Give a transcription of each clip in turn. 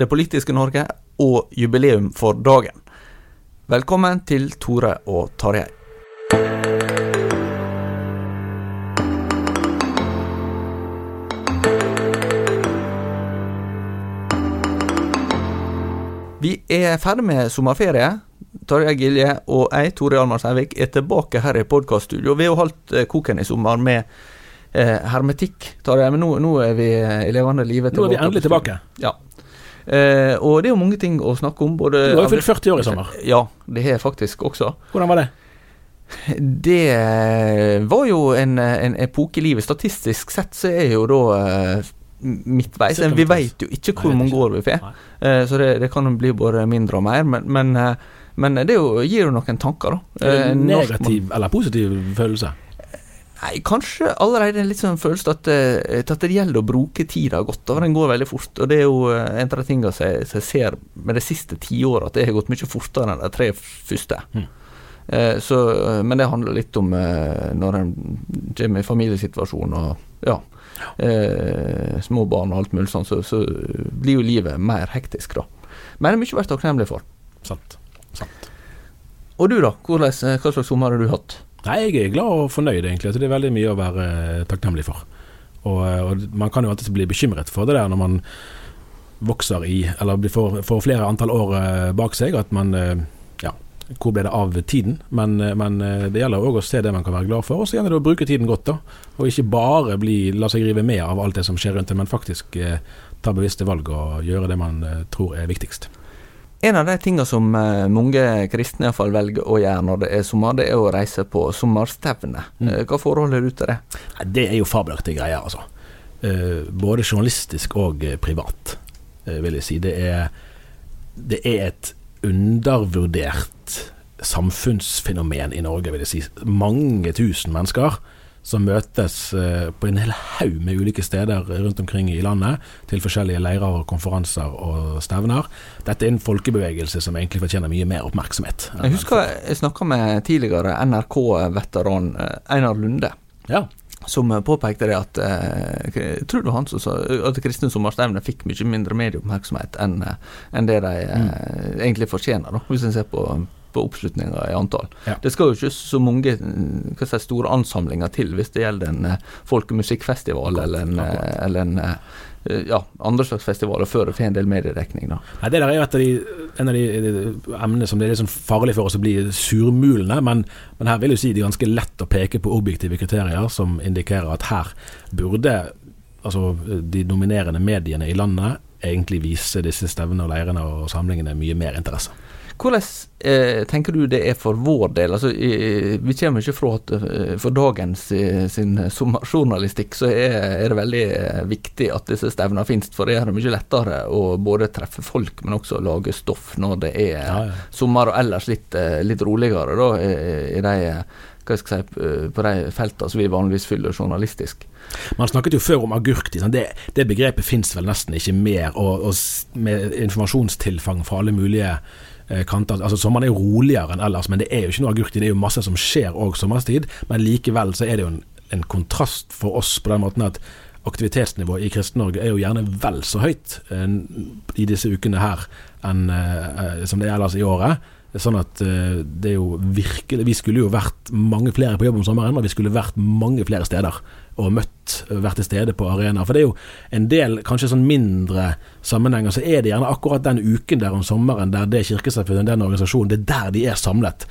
det politiske Norge og jubileum for dagen. Velkommen til Tore og Tarjei. Vi er ferdig med sommerferie. Tarjei Gilje og jeg, Tore Almar Sævik, er tilbake her i podkaststudio. Vi har holdt eh, koken i sommer med eh, hermetikk, Tarjei, men nå, nå er vi eh, i levende live Nå er vi endelig tilbake. Ja. Eh, og det er jo mange ting å snakke om. Både Du har jo fylt 40 år i sommer. Ja, det har jeg faktisk også. Hvordan var det? Det eh, var jo en, en epoke i livet. Statistisk sett så er jo da eh, midtveis. Vi veit jo ikke hvor mange år vi får, eh, så det, det kan bli både mindre og mer. Men, men, eh, men det jo, gir jo noen tanker, da. Er det Eh, en negativ eller positiv følelse? Nei, kanskje allerede litt sånn følelse at, eh, at det gjelder å bruke tida godt. Den går veldig fort. Og det er jo eh, en av de tingene som jeg, som jeg ser med det siste tiåret, at det har gått mye fortere enn de tre første. Mm. Eh, så, men det handler litt om når en kommer i familiesituasjon og ja, eh, små barn og alt mulig sånn, så, så blir jo livet mer hektisk, da. Men det er mye å være takknemlig for. Sant. Sant. Og du, da? Hvordan, hva slags sommer har du hatt? Nei, jeg er glad og fornøyd, egentlig. Altså, det er veldig mye å være eh, takknemlig for. Og, eh, og man kan jo alltid bli bekymret for det der når man vokser i, eller får, får flere antall år eh, bak seg, at man Ja, hvor ble det av tiden? Men, men det gjelder òg å se det man kan være glad for, og så gjelder det å bruke tiden godt, da. Og ikke bare bli, la seg rive med av alt det som skjer rundt en, men faktisk eh, ta bevisste valg og gjøre det man tror er viktigst. En av de tingene som eh, mange kristne i hvert fall velger å gjøre når det er sommer, det er å reise på sommerstevne. Mm. Eh, Hva forhold har du til det? Det er jo fabelaktige greier, altså. Eh, både journalistisk og privat, vil jeg si. Det er, det er et undervurdert samfunnsfenomen i Norge, vil jeg si. Mange tusen mennesker som møtes eh, på en hel haug med ulike steder rundt omkring i landet, til forskjellige leirer og konferanser og stevner. Dette er en folkebevegelse som egentlig fortjener mye mer oppmerksomhet. Jeg husker jeg snakka med tidligere NRK-veteran eh, Einar Lunde. Ja. Som eh, påpekte det at eh, Jeg tror det han som sa at kristne sommerstevner fikk mye mindre medieoppmerksomhet enn eh, det de eh, egentlig fortjener, da, hvis en ser på, på oppslutninga i antall. Ja. Det skal jo ikke så mange mm, si, store ansamlinger til hvis det gjelder en eh, folkemusikkfestival eller en, eh, akkurat. eller en eh, ja, andre slags festivaler før det får en del mediedekning. da. Nei, Det der er jo et av de, en av de de emnene som det er litt sånn farlig for oss å bli surmulende, men, men her vil jeg si det er ganske lett å peke på objektive kriterier som indikerer at her burde altså, de dominerende mediene i landet egentlig vise disse stevnene og leirene og samlingene mye mer interesse. Hvordan eh, tenker du det er for vår del? Altså, i, vi kommer ikke fra at eh, for dagens eh, sin sommerjournalistikk så er, er det veldig eh, viktig at disse stevnene finnes, for det gjør det mye lettere å både treffe folk, men også lage stoff når det er Ja, ja. sommer og ellers litt, litt roligere da, i, i de hva hva jeg skal si, på de feltene som vi vanligvis fyller journalistisk. Man snakket jo før om agurk. Det, det begrepet finnes vel nesten ikke mer. Og, og med informasjonstilfang fra alle mulige kanter. Altså Sommeren er roligere enn ellers, men det er jo ikke noe agurktid. Det er jo masse som skjer òg sommerstid. Men likevel så er det jo en, en kontrast for oss på den måten at aktivitetsnivået i Kristen-Norge er jo gjerne vel så høyt eh, i disse ukene her enn eh, som det er ellers i året. Sånn at uh, det er jo virkelig Vi skulle jo vært mange flere på jobb om sommeren, og vi skulle vært mange flere steder og møtt, vært til stede på arenaer. For det er jo en del kanskje sånn mindre sammenhenger, så er det gjerne akkurat den uken der om sommeren der det kirkesamfunnet, den organisasjonen, det er der de er samlet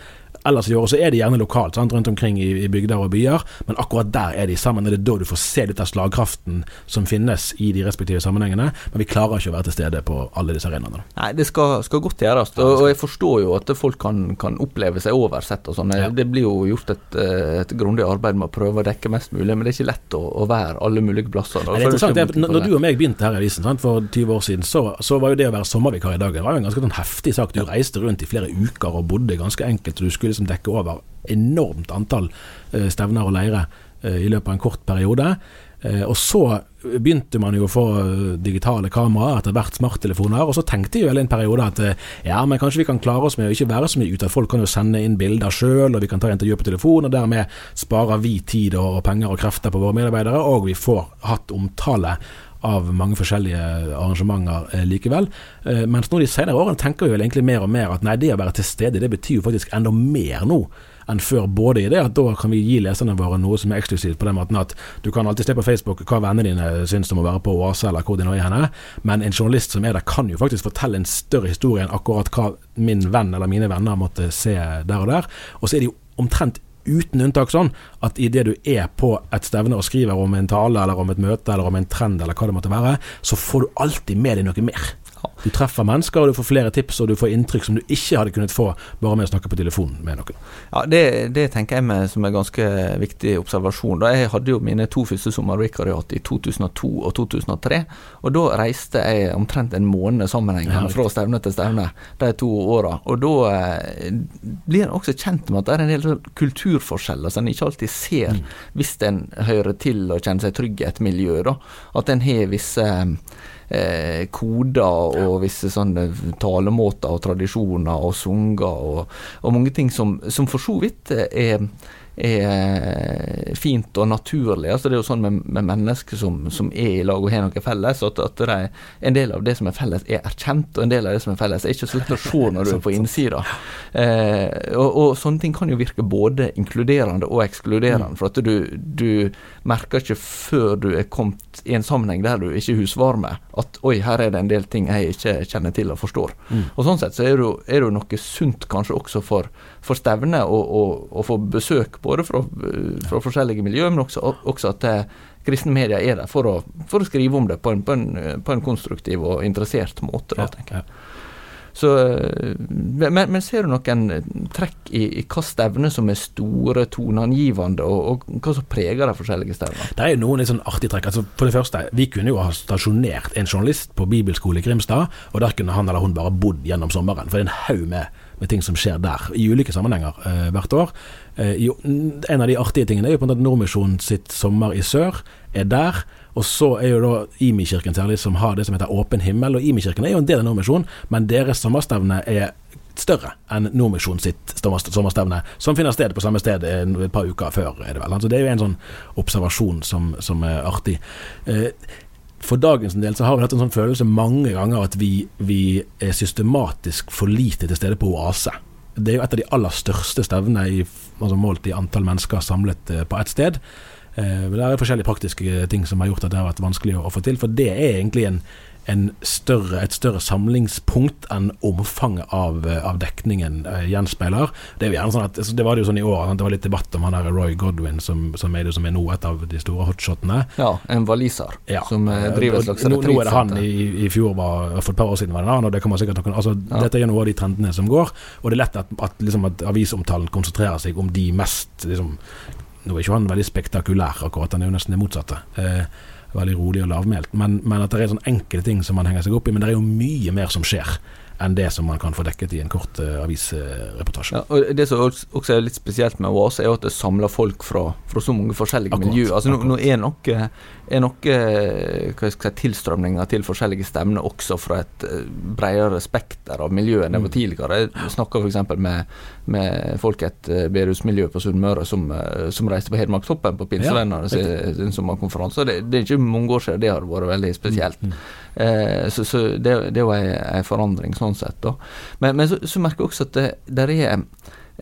ellers i året så er de gjerne lokalt, sant, rundt omkring i, i, bygder og byer, men akkurat der er de sammen. Det er da du får se litt av slagkraften som finnes i de respektive sammenhengene. Men vi klarer ikke å være til stede på alle disse arenaene. Nei, det skal, skal godt gjøres. Og, og, jeg forstår jo at folk kan, kan oppleve seg oversett og sånn. Ja. Det blir jo gjort et, et, grundig arbeid med å prøve å dekke mest mulig, men det er ikke lett å, å være alle mulige plasser. Nei, det er interessant. Det, når, når du og meg begynte her i avisen sant, for 20 år siden, så, så, var jo det å være sommervikar i dag det var jo en ganske sånn heftig sak. Du reiste rundt i flere uker og bodde ganske enkelt. og Du skulle skulle som dekker over enormt antall eh, stevner og leire eh, i løpet av en kort periode. Eh, og så begynte man jo å få digitale kameraer, etter hvert smarttelefoner, og så tenkte jeg vel en periode at ja, men kanskje vi kan klare oss med å ikke være så mye ute, at folk kan jo sende inn bilder sjøl, og vi kan ta intervju på telefon, og dermed sparer vi tid og penger og krefter på våre medarbeidere, og vi får hatt omtale av mange forskjellige arrangementer eh, likevel. Eh, mens nå de senere årene tenker vi vel egentlig mer og mer at nei, det å være til stede, det betyr jo faktisk enda mer nå enn før. Både i det at da kan vi gi leserne våre noe som er eksklusivt, på den måten at du kan alltid se på Facebook hva vennene dine syns om å være på Oase, eller hvor de nå er henne. Men en journalist som er der, kan jo faktisk fortelle en større historie enn akkurat hva min venn eller mine venner måtte se der og der. Og så er det jo omtrent uten unntak sånn at idet du er på et stevne og skriver om en tale eller om et møte eller om en trend eller hva det måtte være, så får du alltid med deg noe mer. Du treffer mennesker, og du får flere tips, og du får inntrykk som du ikke hadde kunnet få bare med å snakke på telefon med noen. Ja, Det, det tenker jeg med som en ganske viktig observasjon. Da jeg hadde jo mine to første sommervikariat i 2002 og 2003. Og da reiste jeg omtrent en måned sammenhengende fra stevne til stevne de to åra. Og da eh, blir en også kjent med at det er en del kulturforskjeller som en ikke alltid ser mm. hvis en hører til og kjenner seg trygg i et miljø. da. At en har visse eh, koder og visse sånne talemåter og tradisjoner og sanger og, og, mange ting som, som for så vidt er er fint og naturlig. Altså det er jo sånn med, med mennesker som, som, er i lag og har noe felles, at, at de, en del av det som er felles, er erkjent, og en del av det som er felles, er ikke så lett å se når du er på innsida. Eh, og, og, sånne ting kan jo virke både inkluderende og ekskluderende. Mm. For at du, du, merker ikke før du er kommet i en sammenheng der du ikke husvarme, at oi, her er det en del ting jeg ikke kjenner til og forstår. Mm. Og sånn sett så er det jo noe sunt kanskje også for, for stevnet og få besøk både fra, fra forskjellige miljøer, men også, også at eh, kristne medier er der for å, for å, skrive om det på en, på, en, på en, konstruktiv og interessert måte. Da, tenker jeg. Så, eh, men, men, ser du noen trekk i, i hva stevner som er store, toneangivende, og, og, hva som preger de forskjellige stevnene? Det er jo noen litt sånn artige trekk. Altså, for det første, Vi kunne jo ha stasjonert en journalist på bibelskole i Grimstad, og der kunne han eller hun bare bodd gjennom sommeren. For det er en haug med, med ting som skjer der, i ulike sammenhenger eh, hvert år. Eh, jo, en av de artige tingene er jo på en måte at Nordmisjonen sitt sommer i sør er der. Og så er jo da Imi-kirken særlig som har det som heter Åpen himmel. Og Imi-kirken er jo en del av Nordmisjonen, men deres sommerstevne er større enn Nordmisjon sitt sommerstevne, som finner sted på samme sted et par uker før. er Det vel. Altså det er jo en sånn observasjon som, som er artig. Eh, for dagens del så har vi hatt en sånn følelse mange ganger at vi, vi er systematisk for lite til stede på Oase. Det er jo et av de aller største stevnene altså målt i antall mennesker samlet eh, på ett sted. Eh, det er forskjellige praktiske ting som har gjort at det har vært vanskelig å få til. For det er egentlig en, større, et større samlingspunkt enn omfanget av, eh, av dekningen uh, gjenspeiler. Det, sånn at, altså, det var det jo sånn i år, det var litt debatt om han der Roy Godwin, som, som, er, som er nå et av de store hotshotene. Ja, en waliser ja. som driver et slags. Nå, nå er det han i, i, fjor, var, for et par år siden var det han, og det kommer sikkert noen, altså, ja. Dette er noe av de trendene som går, og det er lett at, at, liksom, at avisomtalen konsentrerer seg om de mest liksom, Nå er ikke han veldig spektakulær, akkurat, han er jo nesten det motsatte. Eh, veldig rolig og lavmælt. Men, men, at det er sånne enkle ting som man henger seg opp i. Men det er jo mye mer som skjer enn det som man kan få dekket i en kort uh, avisreportasje. Ja, og Det som også er litt spesielt med Oase, er at det samler folk fra, fra så mange forskjellige akkurat, miljøer. Altså, nå, nå, er nok, er nok hva skal si, tilstrømninger til forskjellige stemmer også fra et bredere spekter av miljø enn det var mm. tidligere. Jeg snakka f.eks. Med, med folk i et bedehusmiljø på Sunnmøre som, som reiste på Hedmarkstoppen på pinsevennene ja, sin sommerkonferanse. Det, det, er ikke mange år siden det har vært veldig spesielt. Mm. Eh, så, så det, det, er jo en forandring sånn sett. Da. Men, men så, så, merker jeg også at det der er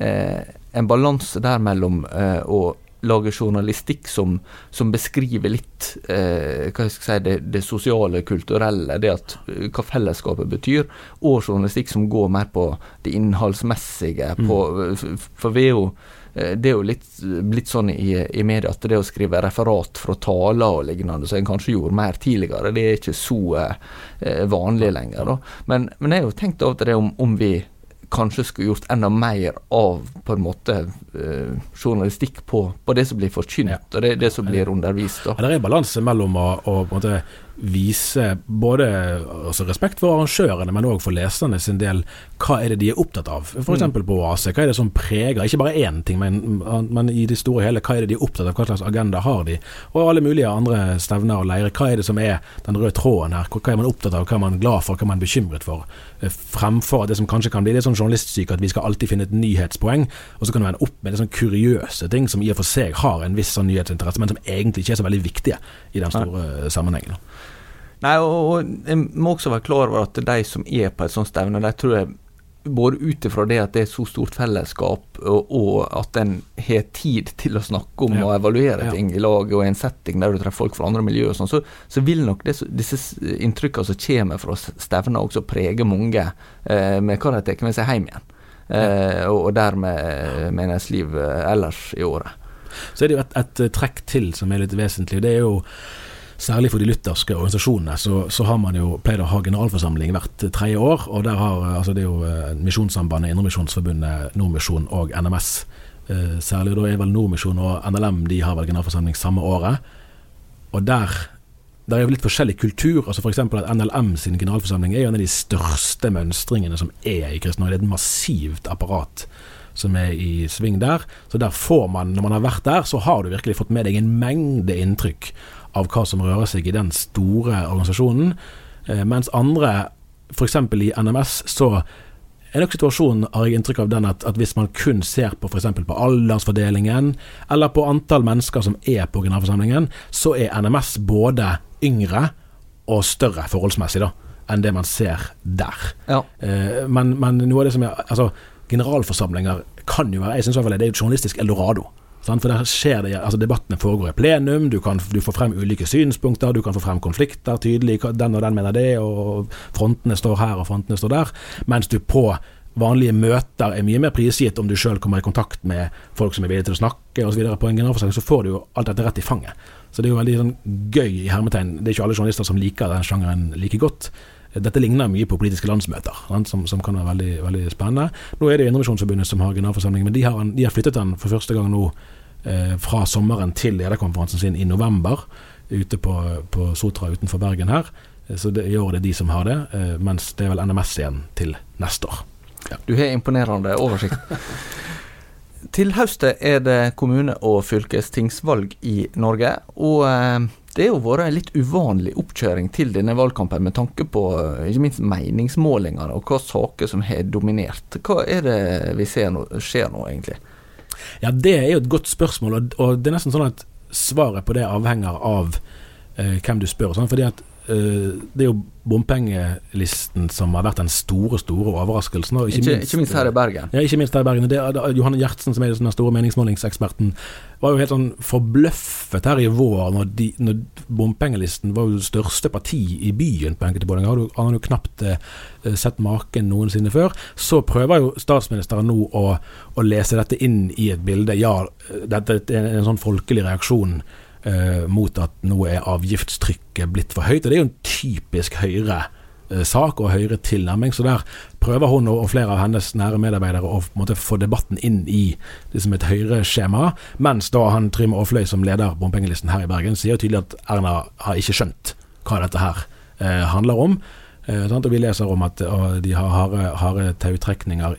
eh, en balanse der mellom eh, å lage journalistikk som, som beskriver litt eh, hva skal jeg si, det, det, sosiale, kulturelle, det at, eh, hva fellesskapet betyr, og journalistikk som går mer på det innholdsmessige. På, mm. For vi er jo Eh, det er jo litt litt sånn i, i media at det å skrive referat fra taler og lignende, som en kanskje gjorde mer tidligere, det er ikke så eh, vanlig lenger. Da. Men, men jeg har jo tenkt av til det om, om vi kanskje skulle gjort enda mer av på en måte eh, journalistikk på, på, det som blir forkynt, ja. og det, det som blir undervist. Da. Ja, det er balanse mellom å, å måte, vise både altså respekt for arrangørene, men òg for leserne sin del. Hva er det de er opptatt av? F.eks. Mm. på Oase. Hva er det som preger, ikke bare én ting, men, men, i det store hele, hva er det de er opptatt av? Hva slags agenda har de? Og alle mulige andre stevner og leirer. Hva er det som er den røde tråden her? Hva er man opptatt av, hva er man glad for, hva er man bekymret for? Eh, fremfor det som kanskje kan bli litt sånn journalistsyke, at vi skal alltid finne et nyhetspoeng, og så kan det være opp med litt sånn kuriøse ting som i og for seg har en viss sånn nyhetsinteresse, men som egentlig ikke er så veldig viktige i den store sammenhengen. Nei, og, og jeg må også være klar over at de som er på et sånt stevne, de tror jeg både ut ifra det at det er så stort fellesskap, og, og at en har tid til å snakke om ja. og evaluere ja. ting i lag, og i en setting der du treffer folk fra andre miljøer, sånn, så, så, vil nok det, disse inntrykkene som kommer fra stevner, også prege mange eh, med hva de tar med seg hjem igjen. Eh, og, og dermed eh, meningsliv eh, ellers i året. Så er det jo et, et trekk til som er litt vesentlig. Det er jo Særlig for de lutherske organisasjonene så, så har man jo pleid å ha generalforsamling hvert tredje år. og der har, altså Det er jo eh, Misjonssambandet, Indremisjonsforbundet, Nordmisjon og NMS. Eh, særlig da er vel Nordmisjon og NLM de har vel generalforsamling samme året. Og der der er jo litt forskjellig kultur. altså F.eks. at NLM sin generalforsamling er jo en av de største mønstringene som er i Kristendom. Det er et massivt apparat som er i sving der. Så der får man, når man har vært der, så har du virkelig fått med deg en mengde inntrykk av hva som rører seg i den store organisasjonen. Eh, mens andre, f.eks. i NMS, så er nok situasjonen, har jeg inntrykk av den, at, at hvis man kun ser på f.eks. på aldersfordelingen, eller på antall mennesker som er på generalforsamlingen, så er NMS både yngre og større forholdsmessig da, enn det man ser der. Ja. Eh, men, men, noe av det som er Altså, generalforsamlinger kan jo være Jeg fall det er et journalistisk eldorado. For der skjer det, altså Debattene foregår i plenum, du, kan, du får frem ulike synspunkter, du kan få frem konflikter tydelig. Den og den mener det, og frontene står her og frontene står der. Mens du på vanlige møter er mye mer prisgitt om du sjøl kommer i kontakt med folk som er villige til å snakke osv. På en generalforsamling så får du jo alt dette rett i fanget. Så det er jo veldig sånn, gøy i hermetegn. Det er ikke alle journalister som liker den sjangeren like godt. Dette ligner mye på politiske landsmøter, som, som, kan være veldig, veldig, spennende. Nå er det Indremisjonsforbundet som har generalforsamling, men de har, de har, flyttet den for første gang nå fra sommeren til lederkonferansen sin i november, ute på, på Sotra utenfor Bergen her. Eh, så det, i år er det de som har det, eh, mens det er vel NMS igjen til neste år. Ja. Du har imponerende oversikt. til høsten er det kommune- og fylkestingsvalg i Norge. og eh, det har jo vært en litt uvanlig oppkjøring til denne valgkampen med tanke på eh, ikke minst meningsmålinger og hva saker som har dominert. Hva er det vi ser nå, skjer nå, egentlig? Ja, Det er jo et godt spørsmål, og, og det er nesten sånn at svaret på det avhenger av eh, hvem du spør. Sånn, fordi at det er jo bompengelisten som har vært den store store overraskelsen. Ikke, ikke, minst, ikke, minst, her i Bergen. Ja, ikke minst her i Bergen. Det, det, Johanne Gjertsen, som er den store meningsmålingseksperten, var jo helt sånn forbløffet her i vår når, de, når bompengelisten var jo det største parti i byen på enkelte målinger. Han har jo knapt eh, sett maken noensinne før. Så prøver jo statsministeren nå å, å lese dette inn i et bilde. Ja, dette er en, en sånn folkelig reaksjon eh, mot at nå er avgiftstrykket blitt for høyt. og Det er jo en typisk Høyre-sak og Høyre-tilnærming. Så der prøver hun og flere av hennes nære medarbeidere å måte, få debatten inn i liksom et Høyre-skjema. Mens da han Trym Aafløy, som leder bompengelisten her i Bergen, sier tydelig at Erna har ikke skjønt hva dette her eh, handler om. Eh. Og vi leser om at de har harde, tautrekninger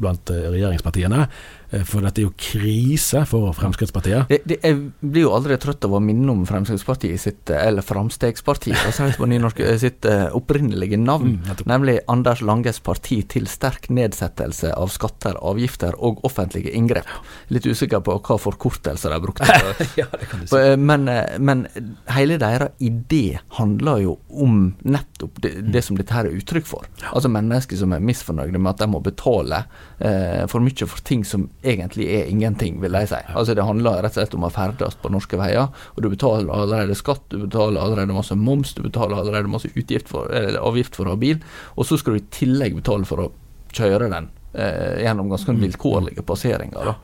blant eh, regjeringspartiene. Eh, For dette er jo krise for Fremskrittspartiet. Det, det, jeg blir jo aldri trøtt av å minne om Fremskrittspartiet sitt, eh, eller Framstegspartiet, eh, sitt opprinnelige navn. Mm, nemlig Anders Langes parti til sterk nedsettelse av skatter, avgifter og offentlige inngrep. Litt usikker på hva forkortelser de brukte. ja, eh, Men, men hele deres idé handler jo om nettopp det, det som dette her er uttrykk for. Altså mennesker som er misfornøyde med at de må betale eh, for mye for ting som egentlig er ingenting, vil jeg si. Altså Det handler rett og slett om å ferdes på norske veier, og du betaler allerede skatt, du betaler allerede masse moms, du betaler allerede masse utgift for, eller avgift for å ha bil, og så skal du i tillegg betale for å kjøre den eh, gjennom ganske vilkårlige passeringer.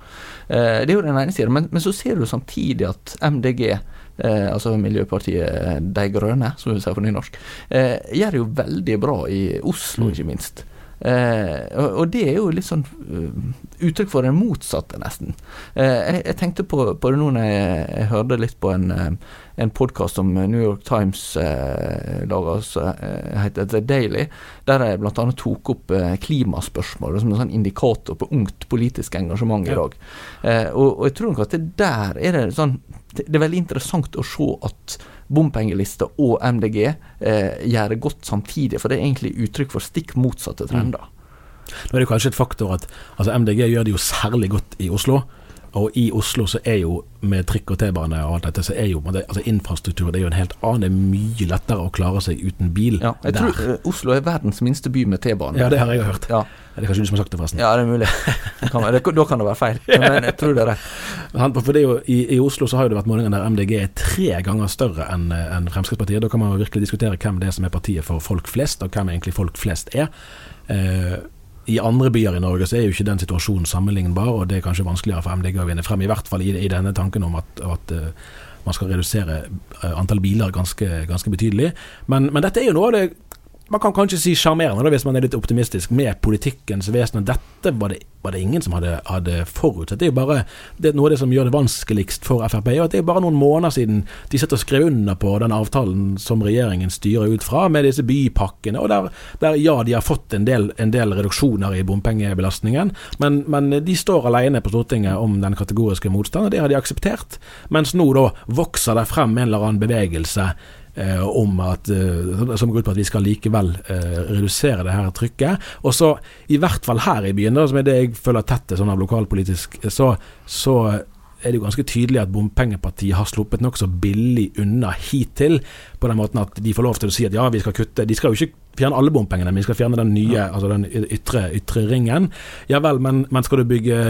Eh, det er jo den ene siden, men, men så ser du samtidig at MDG, eh, altså Miljøpartiet De Grønne, som vi sier på nynorsk, eh, gjør det jo veldig bra i Oslo, ikke minst. Eh, og, og det er jo litt sånn uh, uttrykk for det motsatte, nesten. Eh, jeg, jeg tenkte på, på det nå når jeg, jeg hørte litt på en, eh, en podkast som New York Times eh, lager, som eh, heter The Daily, der jeg bl.a. tok opp klimaspørsmål som en sånn indikator på ungt politisk engasjement i dag. Eh, og, og jeg tror nok at det der er det sånn Det det er veldig interessant å se at bompengelista og MDG eh, gjør det godt samtidig, for det er egentlig uttrykk for stikk motsatte trender. Nå er det kanskje et faktor at altså MDG gjør det jo særlig godt i Oslo. Og i Oslo så er jo med trikk og T-bane og alt dette, så er jo altså infrastruktur det er jo en helt annen. Det er mye lettere å klare seg uten bil Ja, jeg der. tror eh, Oslo er verdens minste by med T-bane. Ja, det har jeg hørt. Ja. Det er kanskje du som har sagt det, forresten. Ja, det er mulig. Det kan, det, da kan det være feil, men jeg tror det er rett. For det er jo, i, I Oslo så har jo det vært målinger der MDG er tre ganger større enn en Fremskrittspartiet. Da kan man jo virkelig diskutere hvem det er som er partiet for folk flest, og hvem egentlig folk flest er. Eh, I andre byer i Norge så er jo ikke den situasjonen sammenlignbar, og det er kanskje vanskeligere for MDG å vinne frem, i hvert fall i, i denne tanken om at, at eh, man skal redusere eh, antall biler ganske, ganske betydelig. Men, men dette er jo noe av det man kan kanskje si sjarmerende, hvis man er litt optimistisk, med politikkens vesen. Dette var det, var det ingen som hadde, hadde forutsett. Det er jo bare det er noe av det som gjør det vanskeligst for Frp. at Det er bare noen måneder siden de sitter og skrev under på den avtalen som regjeringen styrer ut fra, med disse bypakkene. og Der, der ja, de har fått en del, en del reduksjoner i bompengebelastningen, men, men de står alene på Stortinget om den kategoriske motstanden, det har de akseptert. Mens nå da vokser det frem en eller annen bevegelse om at, eh, som går ut på at vi skal likevel eh, redusere det her trykket. Og så, i hvert fall her i byen, da, som er det jeg føler tett sånn av lokalpolitisk, så, så er det jo ganske tydelig at bompengepartiet har sluppet nokså billig unna hittil, på den måten at de får lov til å si at ja, vi skal kutte De skal jo ikke fjerne alle bompengene, men de skal fjerne den nye, altså den ytre, ytre ringen. Ja vel, men, men skal du bygge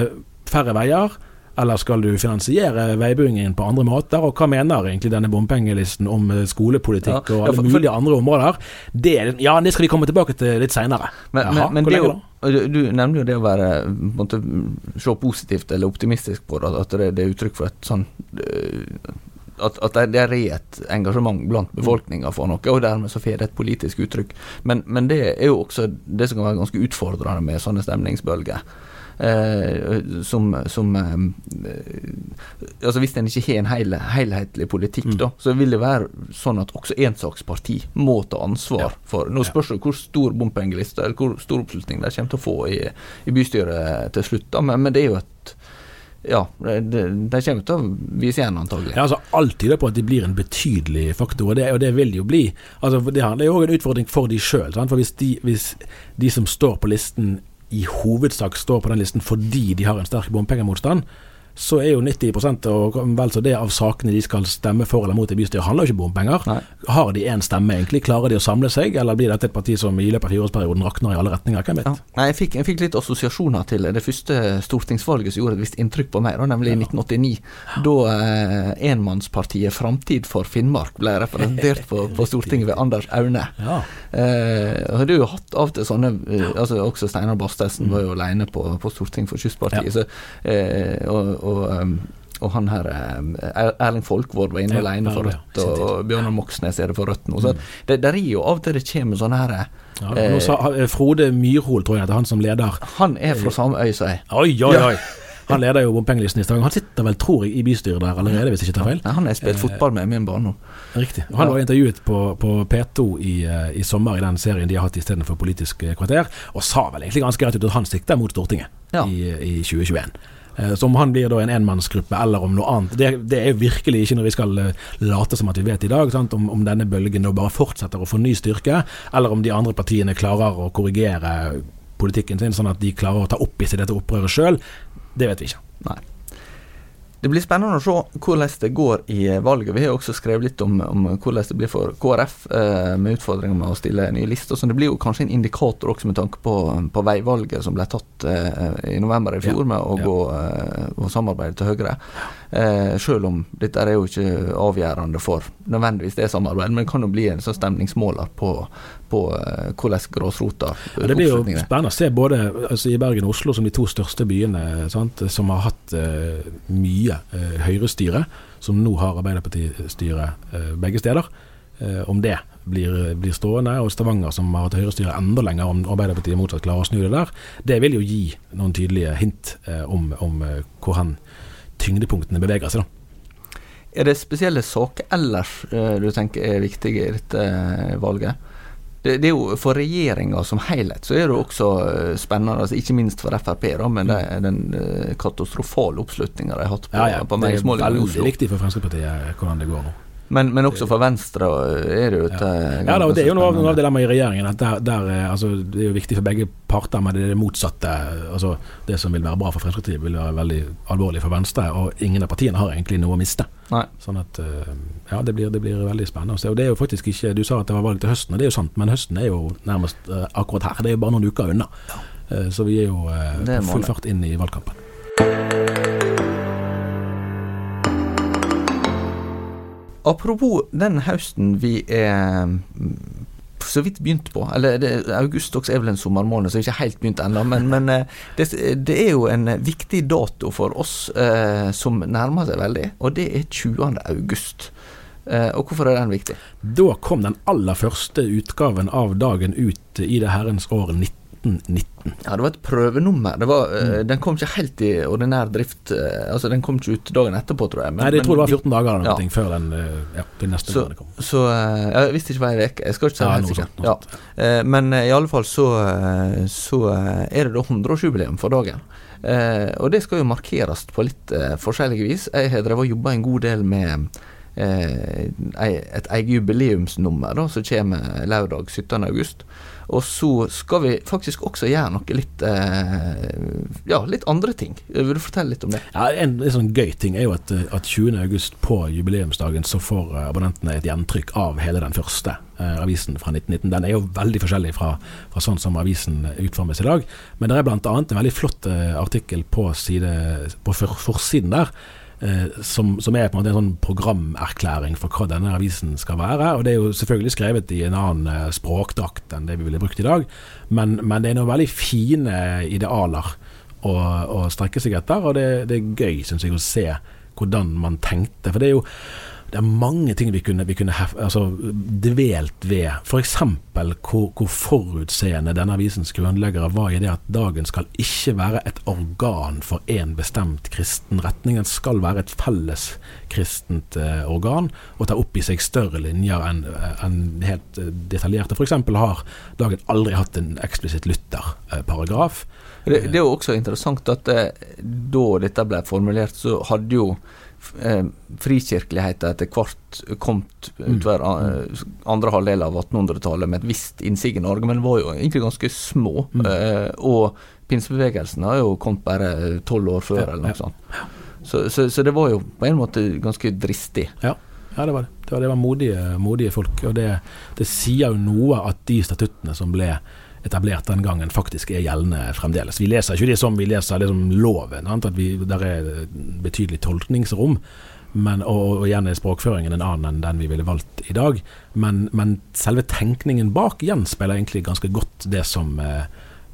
færre veier? Eller skal du finansiere veibyggingen på andre måter? Og hva mener egentlig denne bompengelisten om eh, skolepolitikk Ja, og alle for- for- mulige andre områder? Det, ja, det skal vi komme tilbake til litt seinere. Men, men, men det jo, du, nevner jo det å være måtte, Se positivt eller optimistisk på det, at det, det er uttrykk for et sånn øh, at, at det er et engasjement blant befolkninga for noe, og dermed så får det et politisk uttrykk. Men, men det er jo også det som kan være ganske utfordrende med sånne stemningsbølger. Eh, som, som eh, Altså Hvis en ikke har en hel, helhetlig politikk, da, så vil det være sånn at også ensaksparti må ta ansvar for Nå spørs det hvor stor bompengeliste eller hvor stor oppslutning de kommer til å få i, i bystyret til slutt, da, men, men det er jo et Ja, de, de kommer til å vise igjen, antagelig. Ja, altså Alt tyder på at de blir en betydelig faktor, og det, og det vil de jo bli. Altså Det handler jo òg en utfordring for de sjøl. For hvis de, hvis de som står på listen i hovedsak står på den listen fordi de har en sterk bompengemotstand, så er jo 90% og vel så det av sakene de skal stemme for eller mot i bystyret, handler jo ikke om bompenger. Nei. Har de én stemme, egentlig? Klarer de å samle seg, eller blir dette et parti som i løpet av fireårsperioden rakner i alle retninger? Hvem vet? Ja. Nei, jeg fikk, jeg fikk litt assosiasjoner til det første stortingsvalget som gjorde et visst inntrykk på meg, da, nemlig i 1989. Da eh, enmannspartiet Framtid for Finnmark ble representert på, på Stortinget ved Anders Aune. Ja. Eh, og det har jo hatt av og til sånne eh, altså Også Steinar Bastesen var jo alene på, på Stortinget for Kystpartiet. Ja. Så, eh, og, og, um, og han her eh, Erling Folkvord var inne alene for Rødt, og, Bjørnar Moxnes er det for Rødt nå. Så det der er jo av og til det kommer sånne her Ja, eh, nå sa eh, Frode Myrhol, tror jeg, det er han som leder. Han er fra samme øy som jeg. Oi, oi, oi! Han leder jo bompengelisten i Stavanger. Han sitter vel, tror jeg, i bystyret der allerede, hvis jeg ikke tar feil. Ja, han har spilt Eh, fotball med min min barndom. Riktig. Og han var intervjuet på, på P2 i, i sommer i den serien de har hatt istedenfor Politisk kvarter, og sa vel egentlig ganske rett ut at han sikter mot Stortinget Ja. i, i 2021. Eh, Så om han blir da en enmannsgruppe eller om noe annet, det, det er virkelig ikke når vi skal eh, late som at vi vet i dag, sant? Om, om denne bølgen da bare fortsetter å få ny styrke, eller om de andre partiene klarer å korrigere politikken sin, sånn at de klarer å ta opp i seg dette opprøret sjøl, det vet vi ikke. Nei. Det blir spennende å se hvordan det går i valget. Vi har også skrevet litt om, om hvordan det blir for KrF, eh, med utfordringer med å stille nye lister. Så det blir jo kanskje en indikator også med tanke på, på veivalget som ble tatt eh, i november i fjor, Ja, med å ja. gå eh, og samarbeide til Høyre. Eh, selv om dette er jo ikke avgjørende for nødvendigvis det samarbeidet, men det kan jo bli en sånn stemningsmåler på, på eh, hvordan gråsrota Ja, det blir jo spennende å se både altså i Bergen og Oslo som de to største byene sant, som har hatt uh, mye uh, høyrestyre, som nå har Arbeiderpartistyre uh, begge steder. Eh, om det blir, blir stående, og Stavanger som har hatt høyrestyre enda lenger, om Arbeiderpartiet motsatt klarer å snu det der. Det vil jo gi noen tydelige hint eh, om, om eh, hvor hen tyngdepunktene beveger seg. da. Er det spesielle saker ellers eh, du tenker er viktige i dette eh, valget? Det, det er jo For regjeringa som helhet så er det også eh, spennende, altså ikke minst for Frp, da, men det, den eh, katastrofale oppslutninga de har hatt på, Ja, ja, på det er veldig viktig for Fremskrittspartiet hvordan det går nå. Men, men også for Venstre eh, er det jo et eh, Ja, da, og Det er jo noe av, noe av spennende. dilemmaet i regjeringen. at der, der, eh, altså, Det er jo viktig for begge parter, men det er det motsatte. altså Det som vil være bra for Fremskrittspartiet, vil være veldig alvorlig for Venstre. Og ingen av partiene har egentlig noe å miste. Nei. Sånn at eh, Ja, det blir, det blir veldig spennende å se. Og det er jo faktisk ikke Du sa at det var valg til høsten, og det er jo sant, men høsten er jo nærmest eh, akkurat her. Det er jo bare noen uker unna. Eh, så vi er jo eh, Det på full fart inn i valgkampen. Apropos den høsten vi er mm, så vidt begynt på. Eller det, august også er vel en sommermåned, så ikke helt begynt ennå. Men, men eh, det, det er jo en viktig dato for oss eh, som nærmer seg veldig, og det er 20. august. Eh, og hvorfor er den viktig? Da kom den aller første utgaven av Dagen ut i det herrens år 1919. Ja, det var et prøvenummer. Det var, Mm. eh, Den kom ikke helt i ordinær drift. eh, altså Den kom ikke ut dagen etterpå, tror jeg. men- Nei, det tror jeg det var 14 dager eller noe Ja. før den, eh, ja, den neste Så, kom. så jeg visste ikke hva jeg uke. Jeg skal ikke si Ja, helt noe sikkert. Ja. men i alle fall så, så er det da 100-årsjubileum for dagen. Og det skal jo markeres på litt forskjellige vis. Jeg har drevet og jobba en god del med et eget jubileumsnummer da, som kommer lørdag 17. Og så skal vi faktisk også gjøre noe litt eh, Ja, litt andre ting. Vil du fortelle litt om det? Ja, en, en sånn gøy ting er jo at, eh, at 20. august på jubileumsdagen så får eh, abonnentene et gjentrykk av hele den første eh, avisen fra 1919. Den er jo veldig forskjellig fra, fra sånn som avisen utformes i dag. Men det er bl.a. en veldig flott eh, artikkel på, side, på for, forsiden der. Eh, som, som er på en måte en sånn programerklæring for hva denne avisen skal være. Og Det er jo selvfølgelig skrevet i en annen eh, språkdrakt enn det vi ville brukt i dag, men, men det er noen veldig fine idealer å, å strekke seg etter, og det, det er gøy, synes jeg, å se hvordan man tenkte. For det er jo det er mange ting vi kunne, vi kunne hef, altså, dvelt ved. F.eks. Hvor, hvor forutseende denne avisens grunnleggere var i det at dagen skal ikke være et organ for én bestemt kristen retning. Den skal være et felles kristent eh, organ og ta opp i seg større linjer enn en helt eh, detaljerte. F.eks. har dagen aldri hatt en eksplisitt Luther-paragraf. Det, det er jo også interessant at eh, da dette ble formulert, så hadde jo eh, frikirkeligheten etter hvert kommet utover eh, andre halvdel av 1800-tallet med et visst innsikt i Norge, men var jo egentlig ganske små. Eh, og pinsebevegelsen har jo kommet bare tolv år før, eller noe sånt. Så, så, så det var jo på en måte ganske dristig. Ja, ja det var det. Det var, det var modige, modige folk. Og det, det sier jo noe at de statuttene som ble etablert den gangen, faktisk er gjeldende fremdeles. Vi leser ikke det som vi leser liksom loven, sant? at vi, der er betydelig tolkningsrom. Men, og, og igjen er språkføringen en annen enn den vi ville valgt i dag. Men, men selve tenkningen bak gjenspeiler egentlig ganske godt det som, eh,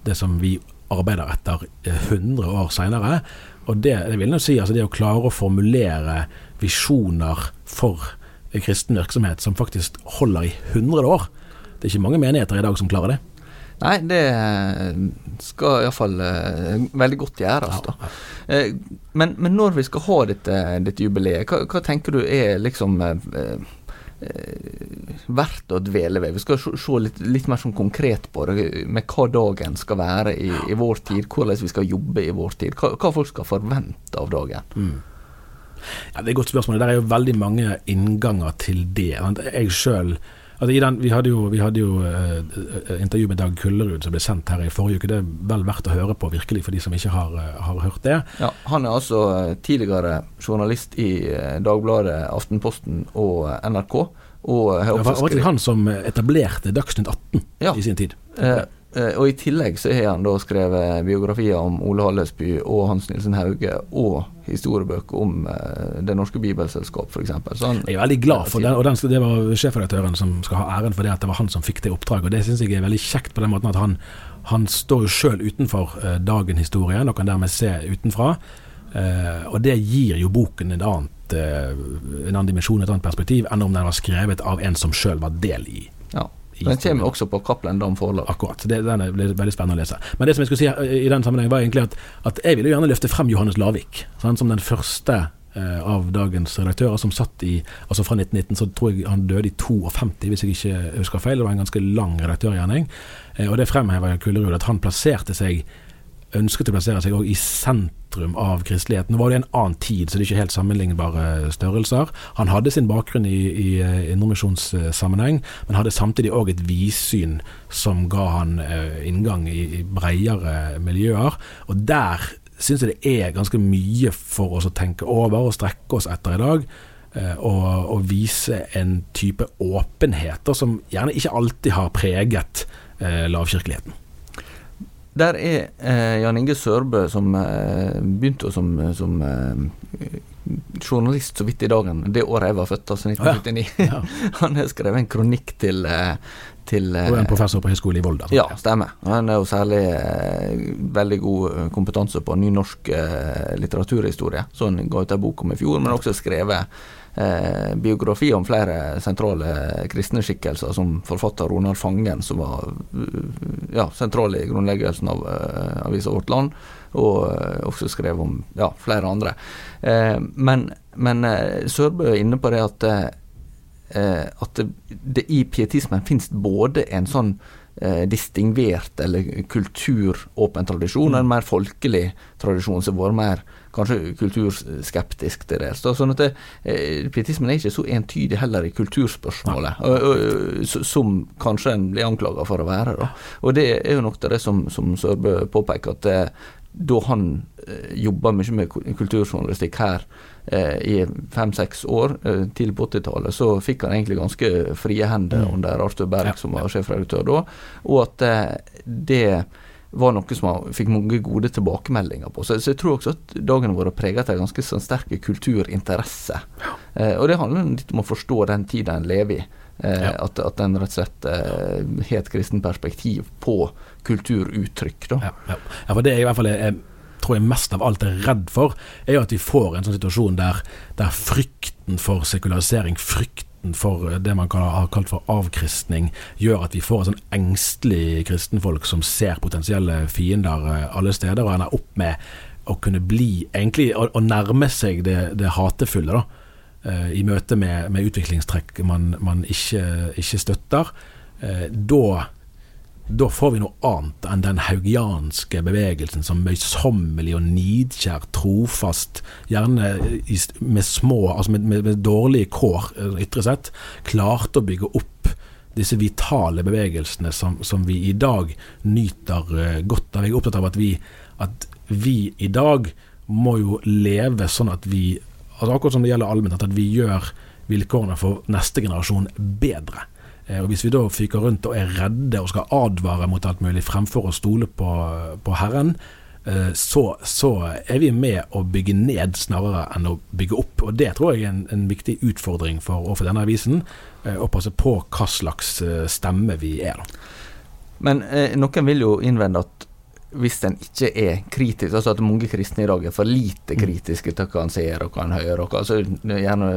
det som vi arbeider etter eh, 100 år seinere. Og det, det vil jeg si, altså det å klare å formulere visjoner for kristen virksomhet som faktisk holder i 100 år. Det er ikke mange menigheter i dag som klarer det. Nei, det skal iallfall uh, veldig godt gjøres, da. Uh, men, men, når vi skal ha dette, dette jubileet, hva, hva, tenker du er liksom verdt å dvele ved. Vi skal se litt, litt, mer sånn konkret på det, med hva dagen skal være i, i vår tid. Hvordan vi skal jobbe i vår tid. Hva, hva folk skal forvente av dagen. Mm. Ja, Det er et godt spørsmål. Det er jo veldig mange innganger til det. Jeg selv Altså, den, vi hadde jo, vi hadde jo uh, intervju med Dag Kullerud som ble sendt her i forrige uke. Det er vel verdt å høre på, virkelig, for de som ikke har, uh, har hørt det. Ja, Han er altså tidligere journalist i Dagbladet, Aftenposten og NRK. Og det var faktisk han som etablerte Dagsnytt 18 ja. i sin tid. Eh, Eh, og I tillegg så har han da skrevet biografier om Ole Hallesby og Hans Nilsen Hauge, og historiebøker om uh, Det norske bibelselskap, f.eks. Jeg er veldig glad for den, og den, det var sjefredaktøren som skal ha æren for det, at det var han som fikk det oppdraget. og Det syns jeg er veldig kjekt på den måten at han, han står jo sjøl utenfor uh, dagen historien, og kan dermed se utenfra. Og det gir jo boken et annet, en annen dimensjon, et annet perspektiv, enn om den var skrevet av en som sjøl var del i. Ja. Den kommer også på Cappelen Dam forlag. Akkurat. Det, den er veldig spennende å lese. Men det som jeg skulle si eh, i den sammenheng var egentlig at, at jeg ville gjerne løfte frem Johannes Lavik sånn, som den første eh, av dagens redaktører som satt i Altså fra 1919 så tror jeg han døde i 52, hvis jeg ikke husker feil. Det var en ganske lang redaktørgjerning. Eh, og det fremhever Kullerud at han plasserte seg ønsket å plassere seg i sentrum av kristeligheten. Nå var det en annen tid, så det er ikke helt sammenlignbare størrelser. Han hadde sin bakgrunn i, i eh, indremisjonssammenheng, men hadde samtidig òg et vidsyn som ga han eh, inngang i, bredere miljøer. Og der syns jeg det er ganske mye for oss å tenke over og strekke oss etter i dag. Eh, og, og, vise en type åpenheter som gjerne ikke alltid har preget lavkirkeligheten. Der er eh, Jan Inge Sørbø, som eh, begynte som, som eh, journalist så vidt i dagen, det året jeg var født, altså 1979. Ja. Ja. Han har skrevet en kronikk til, eh, til Og en professor på Høgskolen i Volda. Ja, stemmer. Han er jo særlig eh, veldig god eh, kompetanse på nynorsk litteraturhistorie, så han ga ut en bok om i fjor, men også skrevet eh, biografi om flere sentrale kristne skikkelser, som forfatter Ronald Fangen, som var ja, sentral i grunnleggelsen av uh, avisa Vårt Land, og uh, også skrev om ja, flere andre. Uh, men, men Sørbø er inne på det at, at det, det, i pietismen finnes både en sånn distingvert eller kulturåpen tradisjon, og en mer folkelig tradisjon som har vært mer kanskje kulturskeptisk til det. Sånn at det, eh, Pietismen er ikke så entydig heller i kulturspørsmålet, og, og, som kanskje en blir anklaga for å være. Da. Og Det er jo nok det som, som Sørbø påpeker, at da han eh, jobba mye med kulturjournalistikk her eh, i fem-seks år, eh, tidlig på 80-tallet, så fikk han egentlig ganske frie hender mm. under Arthur Berg, som var sjefredaktør da, og at eh, det var noe som man fikk mange gode tilbakemeldinger på. Så, så jeg tror også at dagen vår har preget av ganske sånn sterke kulturinteresse. Ja. Eh, og det handler litt om å forstå den tida en lever i. Eh, ja. at, at den rett og slett eh, har et kristent perspektiv på kulturuttrykk. Da. Ja, ja. ja, for det er i hvert fall jeg, tror jeg mest av alt er redd for, er jo at vi får en sånn situasjon der, der frykten for sekularisering, frykten frykten for det man kan ha kalt for avkristning, gjør at vi får et sånn engstelig kristenfolk som ser potensielle fiender eh, alle steder, og ender opp med å kunne bli egentlig å, nærme seg det, det hatefulle, da. Eh, I møte med, med utviklingstrekk man, man ikke, ikke, støtter. Eh, da da får vi noe annet enn den haugianske bevegelsen som møysommelig og nidkjær, trofast, gjerne med små, altså med, med, med dårlige kår eh, ytre sett, klarte å bygge opp disse vitale bevegelsene som, som, vi i dag nyter eh, godt av. Jeg er opptatt av at vi, at vi i dag må jo leve sånn at vi, altså akkurat som det gjelder allment, at vi gjør vilkårene for neste generasjon bedre. Eh, og Hvis vi da fyker rundt og er redde og skal advare mot alt mulig fremfor å stole på, på Herren, eh, så, så, er vi med å bygge ned snarere enn å bygge opp. Og Det tror jeg er en, en viktig utfordring for, for denne avisen, eh, å passe på hva slags stemme vi er. Men eh, noen vil jo innvende at hvis en ikke er kritisk, altså at mange kristne i dag er for lite kritiske til hva en ser og hva en hører. Og, altså, gjerne,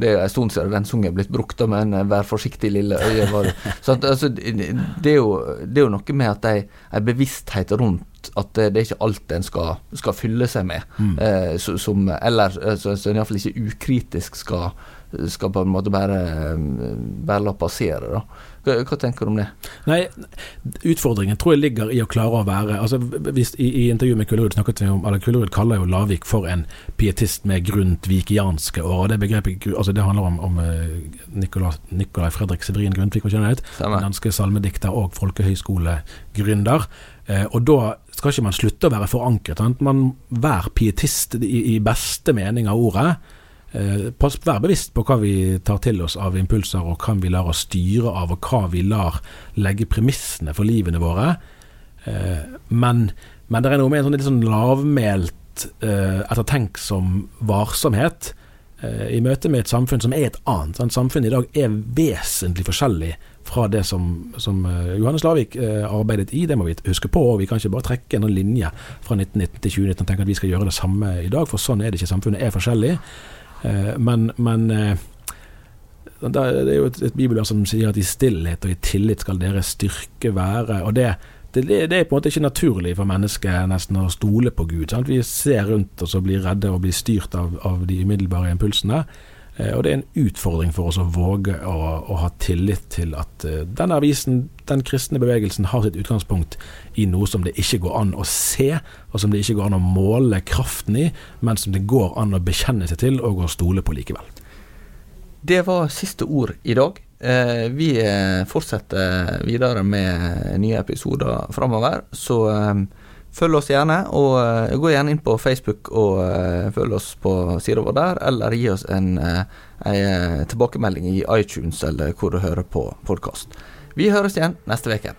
det er en stund siden den sangen er blitt brukt, men eh, 'vær forsiktig, lille øye'. Var, så altså, det, er jo, det, er jo, noe med at det er en bevissthet rundt at det, er ikke alt en skal, skal fylle seg med. Mm. Eh, som, eller så, så iallfall ikke ukritisk skal, skal på en måte bare, bare la passere. da. Hva, hva, tenker du om det? Nei, Utfordringen tror jeg ligger i å klare å være altså hvis, i, I intervjuet med Kullerud snakket vi om eller Kullerud kaller jo Lavik for en pietist med grundtvikianske år. og Det begrepet, altså det handler om, om Nikolai, Nikolai Nicolai Fredrik Severin Grundtvig, danske salmedikter og folkehøyskolegründer. Eh, og da skal ikke man slutte å være forankret. Sant? Man Vær pietist i, i beste mening av ordet. Eh, pass, vær bevisst på hva vi tar til oss av impulser, og hva vi lar oss styre av, og hva vi lar legge premissene for livene våre. Eh, men, men det er noe med en sånn litt sånn lavmælt, eh, ettertenksom varsomhet i møte med et samfunn som er et annet. Sant? Samfunnet i dag er vesentlig forskjellig fra det som, som Johannes Lavik arbeidet i. Det må vi huske på. og Vi kan ikke bare trekke en linje fra 1919 til 2019 og tenke at vi skal gjøre det samme i dag, for sånn er det ikke. Samfunnet er forskjellig. Eh, men, men eh, det er jo et, et bibelord som sier at i stillhet og i tillit skal deres styrke være. og det, det, det, er på en måte ikke naturlig for mennesket nesten å stole på Gud. Sant? Vi ser rundt oss og blir redde og blir styrt av, av de umiddelbare impulsene. Eh, og det er en utfordring for oss å våge å, å ha tillit til at uh, denne avisen, den kristne bevegelsen, har sitt utgangspunkt i noe som det ikke går an å se, og som det ikke går an å måle kraften i, men som det går an å bekjenne seg til og å stole på likevel. Det var siste ord i dag. Eh, vi fortsetter videre med nye episoder framover, så eh, Følg oss gjerne, og uh, gå gjerne inn på Facebook og uh, følg oss på sida vår der, eller gi oss en, uh, tilbakemelding i iTunes eller hvor du hører på podkast. Vi høres igjen neste uke.